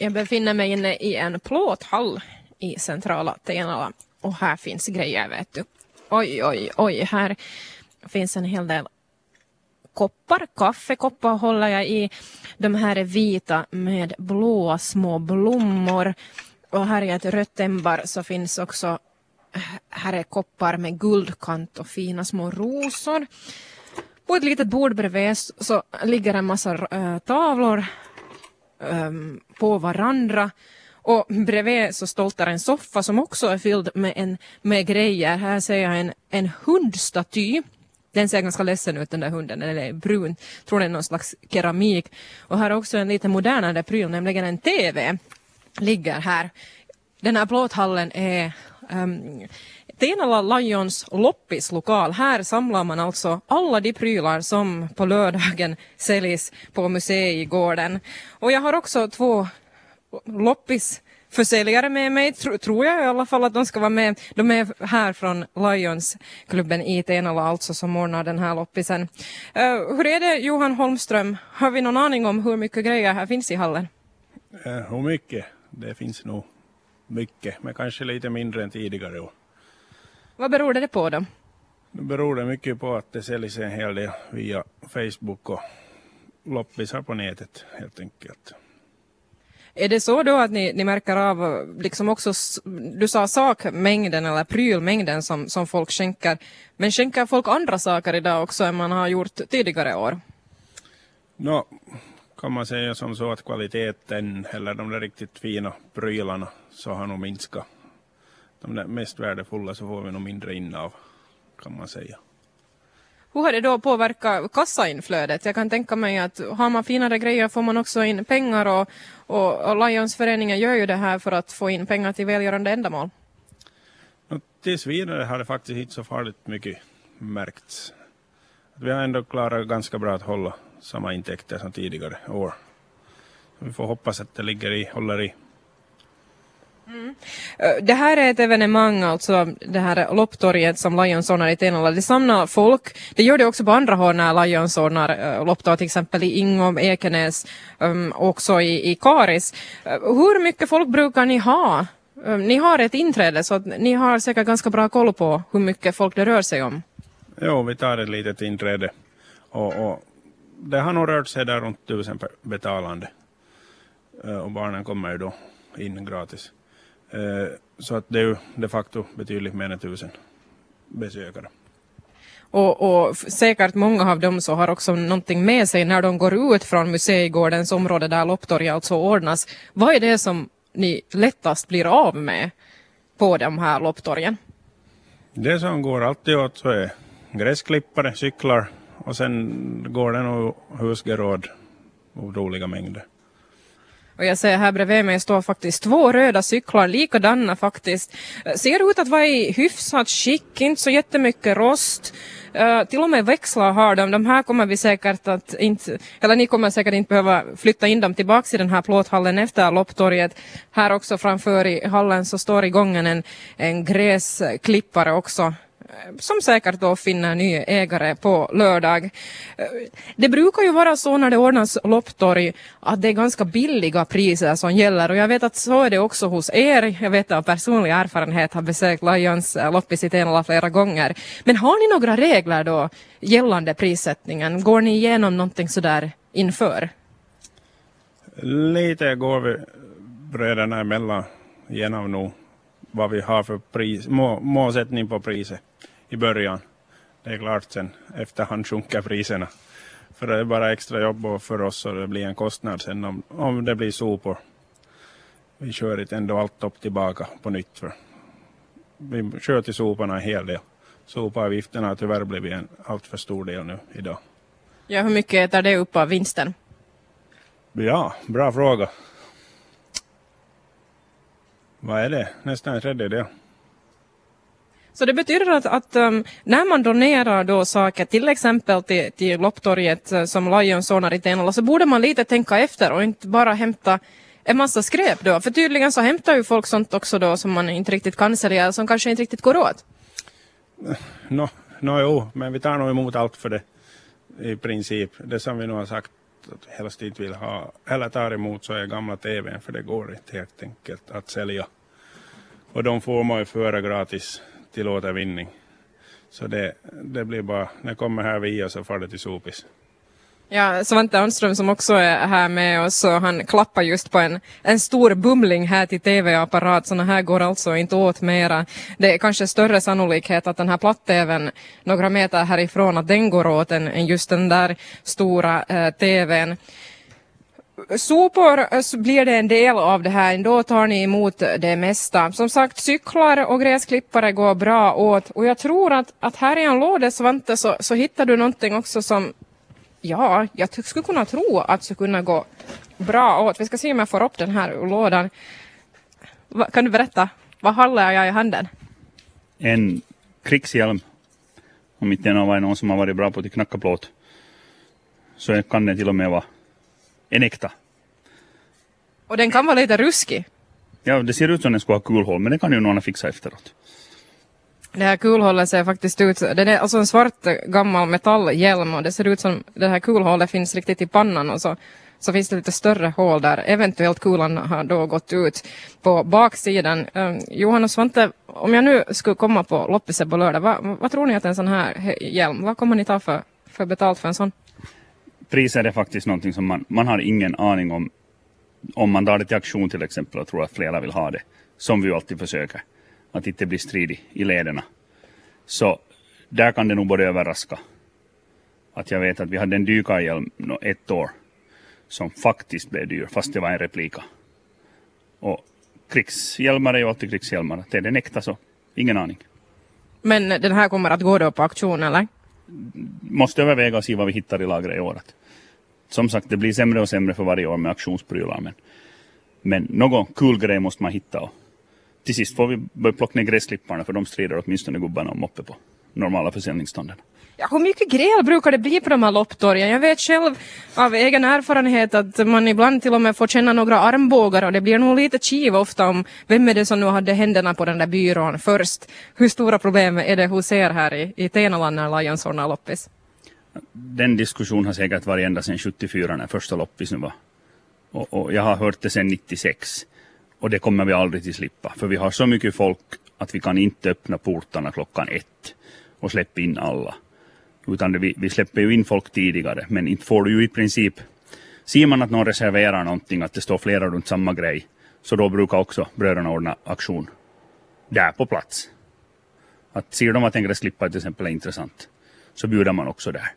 Jag befinner mig inne i en plåthall i centrala Tenala och här finns grejer vet du. Oj, oj, oj, här finns en hel del koppar, kaffekoppar håller jag i. De här är vita med blåa små blommor. Och här i ett rött ämbar så finns också här är koppar med guldkant och fina små rosor. På ett litet bord bredvid så ligger en massa äh, tavlor um, på varandra. Och bredvid så stoltar en soffa som också är fylld med, en, med grejer. Här ser jag en, en hundstaty. Den ser ganska ledsen ut den där hunden, den är brun. Tror det är någon slags keramik. Och här är också en lite modernare pryl, nämligen en TV. Ligger här. Den här plåthallen är um, Tenala Lions loppislokal. Här samlar man alltså alla de prylar som på lördagen säljs på museigården. Och jag har också två loppisförsäljare med mig, tro, tror jag i alla fall att de ska vara med. De är här från Lions-klubben i Tenala alltså som ordnar den här loppisen. Uh, hur är det Johan Holmström, har vi någon aning om hur mycket grejer här finns i hallen? Uh, hur mycket? Det finns nog mycket, men kanske lite mindre än tidigare Och vad beror det på då? Det beror det mycket på att det säljs en hel del via Facebook och loppisar på nätet helt enkelt. Är det så då att ni, ni märker av liksom också, du sa sakmängden eller prylmängden som, som folk skänker, men skänker folk andra saker idag också än man har gjort tidigare år? Nå, kan man säga som så att kvaliteten eller de där riktigt fina prylarna så har nog minskat de där mest värdefulla så får vi nog mindre in av, kan man säga. Hur har det då påverkat kassainflödet? Jag kan tänka mig att har man finare grejer får man också in pengar och, och, och Lionsföreningen gör ju det här för att få in pengar till välgörande ändamål. Och tills vidare har det faktiskt inte så farligt mycket märkts. Vi har ändå klarat ganska bra att hålla samma intäkter som tidigare år. Vi får hoppas att det ligger i, håller i. Mm. Det här är ett evenemang, alltså det här lopptorget som Lions ordnar i Tenala. Det samlar folk. Det gör det också på andra håll när Lions ordnar lopptorg, till exempel i Ingom, Ekenäs, um, också i, i Karis. Hur mycket folk brukar ni ha? Ni har ett inträde så att ni har säkert ganska bra koll på hur mycket folk det rör sig om. Jo, vi tar ett litet inträde och, och det har nog rört sig där runt tusen betalande. Och barnen kommer ju då in gratis. Eh, så att det är ju de facto betydligt mer än tusen besökare. Och, och, säkert många av dem så har också någonting med sig när de går ut från museigårdens område där lopptorget alltså ordnas. Vad är det som ni lättast blir av med på de här lopptorgen? Det som går alltid åt så är gräsklippare, cyklar och sen går det nog husgeråd otroliga mängder. Och jag ser här bredvid mig står faktiskt två röda cyklar, likadana faktiskt. Eh, ser ut att vara i hyfsat skick, inte så jättemycket rost. Uh, till och med växlar har de. De här kommer vi säkert att inte, eller ni kommer säkert inte behöva flytta in dem tillbaks i den här plåthallen efter lopptorget. Här också framför i hallen så står i gången en, en gräsklippare också Eh, som säkert då finner ny ägare på lördag. Eh, det brukar ju vara så när det ordnas lopptorg att det är ganska billiga priser som gäller och jag vet att så är det också hos er. Jag vet av personlig erfarenhet har besökt Lions eh, loppis i Tenala flera gånger. Men har ni några regler då gällande prissättningen? Går ni igenom någonting sådär inför? Lite går vi bröderna emellan genom nog vad vi har för pris, må, målsättning på priset i början. Det är klart sen efterhand sjunker priserna. För det är bara extra jobb för oss och det blir en kostnad sen om, om det blir sopor. Vi kör inte ändå allt upp tillbaka på nytt. För vi kör till soporna en hel del. Sopavgifterna har tyvärr blivit en allt för stor del nu idag. Ja, hur mycket äter det upp av vinsten? Ja, bra fråga. Vad är det? Nästan en tredjedel. Så det betyder att, att um, när man donerar då saker till exempel till, till lopptorget eh, som Lions ordnar i Tenala så borde man lite tänka efter och inte bara hämta en massa skräp då. För tydligen så hämtar ju folk sånt också då som man inte riktigt kan sälja som kanske inte riktigt går åt. Nå, no, no, jo, men vi tar nog emot allt för det i princip. Det som vi nu har sagt att vi helst inte vill ha, eller tar emot så är gamla tvn för det går inte helt enkelt att sälja. Och de får man ju föra gratis till återvinning. Så det, det blir bara, när det kommer här via så far det till sopis. Ja, Svante Anström som också är här med oss, och han klappar just på en, en stor bumling här till tv-apparat. Sådana här går alltså inte åt mera. Det är kanske större sannolikhet att den här platt-tvn några meter härifrån, att den går åt än, än just den där stora eh, tvn. Sopor eh, så blir det en del av det här, då tar ni emot det mesta. Som sagt, cyklar och gräsklippare går bra åt och jag tror att, att här i en låda Svante så, så hittar du någonting också som Ja, jag skulle kunna tro att skulle kunna gå bra åt. Vi ska se om jag får upp den här lådan. lådan. Kan du berätta? Vad håller jag i handen? En krigshjälm. Om inte det är någon som har varit bra på att knacka plåt så kan det till och med vara en äkta. Och den kan vara lite ruskig. Ja, det ser ut som den skulle ha kulhål, men det kan ju någon fixa efteråt. Det här kulhålet ser faktiskt ut, det är alltså en svart gammal metallhjälm och det ser ut som det här kulhålet finns riktigt i pannan och så, så finns det lite större hål där eventuellt kulan har då gått ut på baksidan. Um, Johan och Svante, om jag nu skulle komma på loppiset på lördag, vad, vad tror ni att en sån här hjälm, vad kommer ni ta för, för betalt för en sån? Priser är faktiskt någonting som man, man har ingen aning om. Om man tar det till auktion till exempel och tror att flera vill ha det, som vi alltid försöker att inte bli stridig i lederna. Så där kan det nog både överraska. Att jag vet att vi hade en dykarhjälm ett år som faktiskt blev dyr, fast det var en replika. Och krigshjälmar är ju alltid krigshjälmar. Det är den äkta så, ingen aning. Men den här kommer att gå då på auktion eller? Måste överväga och se vad vi hittar i lagret i året. Som sagt, det blir sämre och sämre för varje år med auktionsprylar. Men, men någon kul grej måste man hitta och till sist får vi börja plocka ner gräsklipparna för de strider åtminstone gubbarna om uppe på normala försäljningsstånden. Ja, hur mycket gräl brukar det bli på de här lopptorgen? Jag vet själv av egen erfarenhet att man ibland till och med får känna några armbågar och det blir nog lite kiv ofta om vem är det som nu hade händerna på den där byrån först. Hur stora problem är det hos er här i, i Tenaland när Lions ordnar loppis? Den diskussionen har säkert varit ända sedan 74 när första loppis nu var. Och, och jag har hört det sedan 96. Och det kommer vi aldrig till slippa. För vi har så mycket folk att vi kan inte öppna portarna klockan ett och släppa in alla. Utan det, vi, vi släpper ju in folk tidigare. Men inte får du ju i princip... Ser man att någon reserverar någonting, att det står flera runt samma grej, så då brukar också bröderna ordna aktion där på plats. Att ser de att en gräsklippare till exempel är intressant, så bjuder man också där.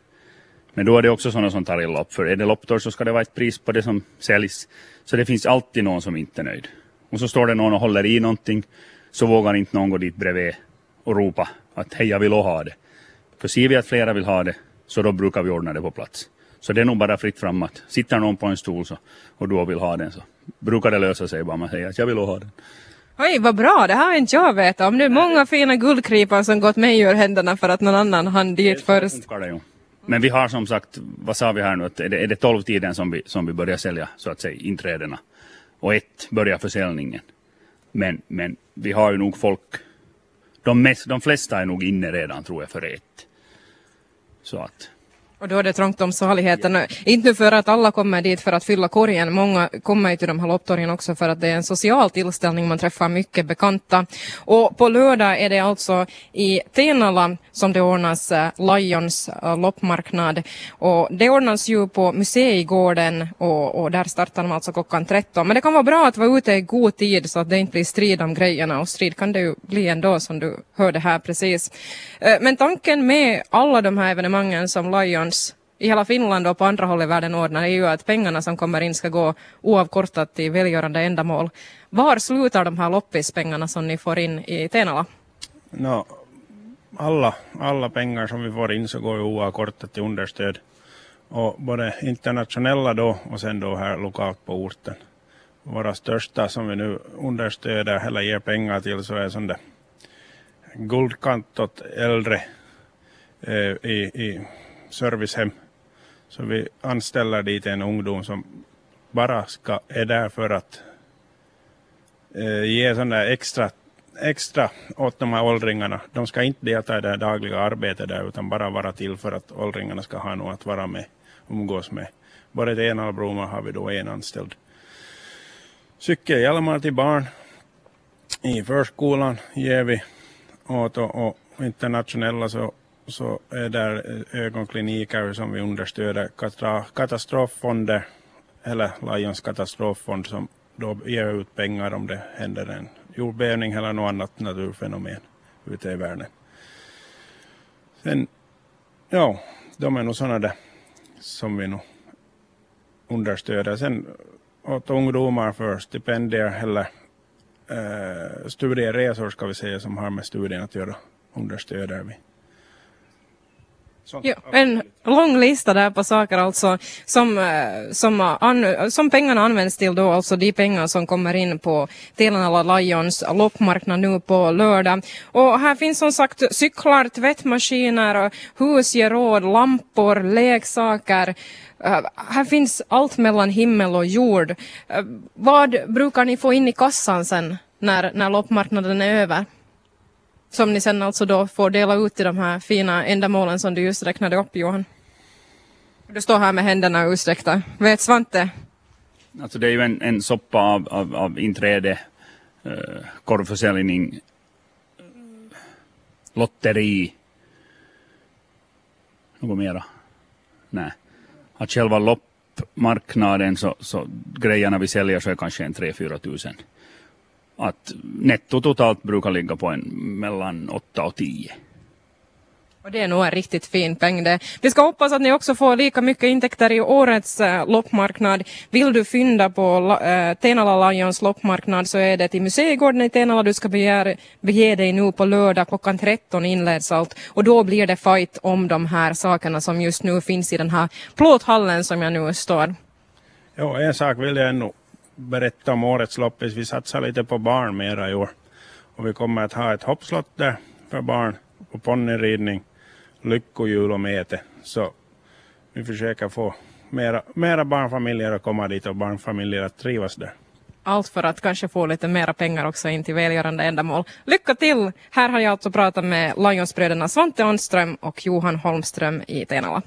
Men då är det också sådana som tar illa upp. För är det lopptor så ska det vara ett pris på det som säljs. Så det finns alltid någon som inte är nöjd. Och så står det någon och håller i någonting, så vågar inte någon gå dit bredvid och ropa att hej, jag vill ha det. För ser vi att flera vill ha det, så då brukar vi ordna det på plats. Så det är nog bara fritt fram att sitter någon på en stol så, och du vill ha den så brukar det lösa sig bara man säger att jag vill ha den. Oj, vad bra, det har inte jag vetat om. Det är många fina guldkripar som gått mig ur händerna för att någon annan hann dit först. Men vi har som sagt, vad sa vi här nu, att är det, är det 12 tiden som vi, som vi börjar sälja så att säga inträdena och ett börjar försäljningen. Men, men vi har ju nog folk, de, mest, de flesta är nog inne redan tror jag för ett. Så att och då är det trångt om saligheten. Inte för att alla kommer dit för att fylla korgen. Många kommer till de här lopptorgen också för att det är en social tillställning. Man träffar mycket bekanta. Och på lördag är det alltså i Tenala som det ordnas eh, Lions eh, loppmarknad. Och det ordnas ju på museigården och, och där startar de alltså klockan 13. Men det kan vara bra att vara ute i god tid så att det inte blir strid om grejerna. Och strid kan det ju bli ändå som du hörde här precis. Eh, men tanken med alla de här evenemangen som Lions finns i hela Finland och på andra håll i världen ordnar är ju att pengarna som kommer in ska gå oavkortat till välgörande ändamål. Var slutar de här loppispengarna som ni får in i Tenala? No, alla, alla pengar som vi får in så går ju oavkortat till understöd. Och både internationella då och sen då här lokalt på orten. Våra största som vi nu understöder eller ger pengar till så är sån där guldkant åt äldre eh, i, i servicehem. Så vi anställer dit en ungdom som bara ska, är där för att eh, ge sån där extra, extra åt de här åldringarna. De ska inte delta i det dagliga arbetet där utan bara vara till för att åldringarna ska ha något att vara med, umgås med. både till och Bromma har vi då en anställd. Cykelhjälmar till barn i förskolan ger vi åt och, och internationella så, så är där eh, ögonkliniker som vi understöder, katastroffonder eller Lions katastroffond som då ger ut pengar om det händer en jordbävning eller något annat naturfenomen ute i världen. Sen, ja, de är nog sådana där som vi nog understöder. Sen åt ungdomar för stipendier eller eh, studieresor ska vi säga som har med studien att göra understöder vi. Ja, en lång lista där på saker alltså som, eh, som, eh, an, som pengarna används till då, alltså de pengar som kommer in på Telenala Lions loppmarknad nu på lördag. Och här finns som sagt cyklar, tvättmaskiner, husgeråd, lampor, leksaker. Eh, här finns allt mellan himmel och jord. Vad brukar ni få in i kassan sen när, när loppmarknaden är över? Som ni sen alltså då får dela ut till de här fina ändamålen som du just räknade upp Johan. Du står här med händerna utsträckta. Vet Svante? Alltså det är ju en, en soppa av, av, av inträde, eh, korvförsäljning, eh, lotteri, något mera? Nej. Att själva loppmarknaden så, så grejerna vi säljer så är kanske en 3-4 tusen att netto totalt brukar ligga på en mellan 8 och 10. Och det är nog en riktigt fin peng det. Vi ska hoppas att ni också får lika mycket intäkter i årets äh, loppmarknad. Vill du fynda på äh, Tenala Lions loppmarknad så är det till Museigården i Tenala du ska begär, bege dig nu på lördag klockan 13 inleds allt. Och då blir det fight om de här sakerna som just nu finns i den här plåthallen som jag nu står. Ja, en sak vill jag ännu berätta om årets loppis. Vi satsar lite på barn mera i år. Och vi kommer att ha ett hoppslott där för barn och ponnyridning, lyckohjul och mete. Så vi försöker få mera, mera barnfamiljer att komma dit och barnfamiljer att trivas där. Allt för att kanske få lite mera pengar också in till välgörande ändamål. Lycka till! Här har jag alltså pratat med Lionsbröderna Svante Anström och Johan Holmström i Tenala.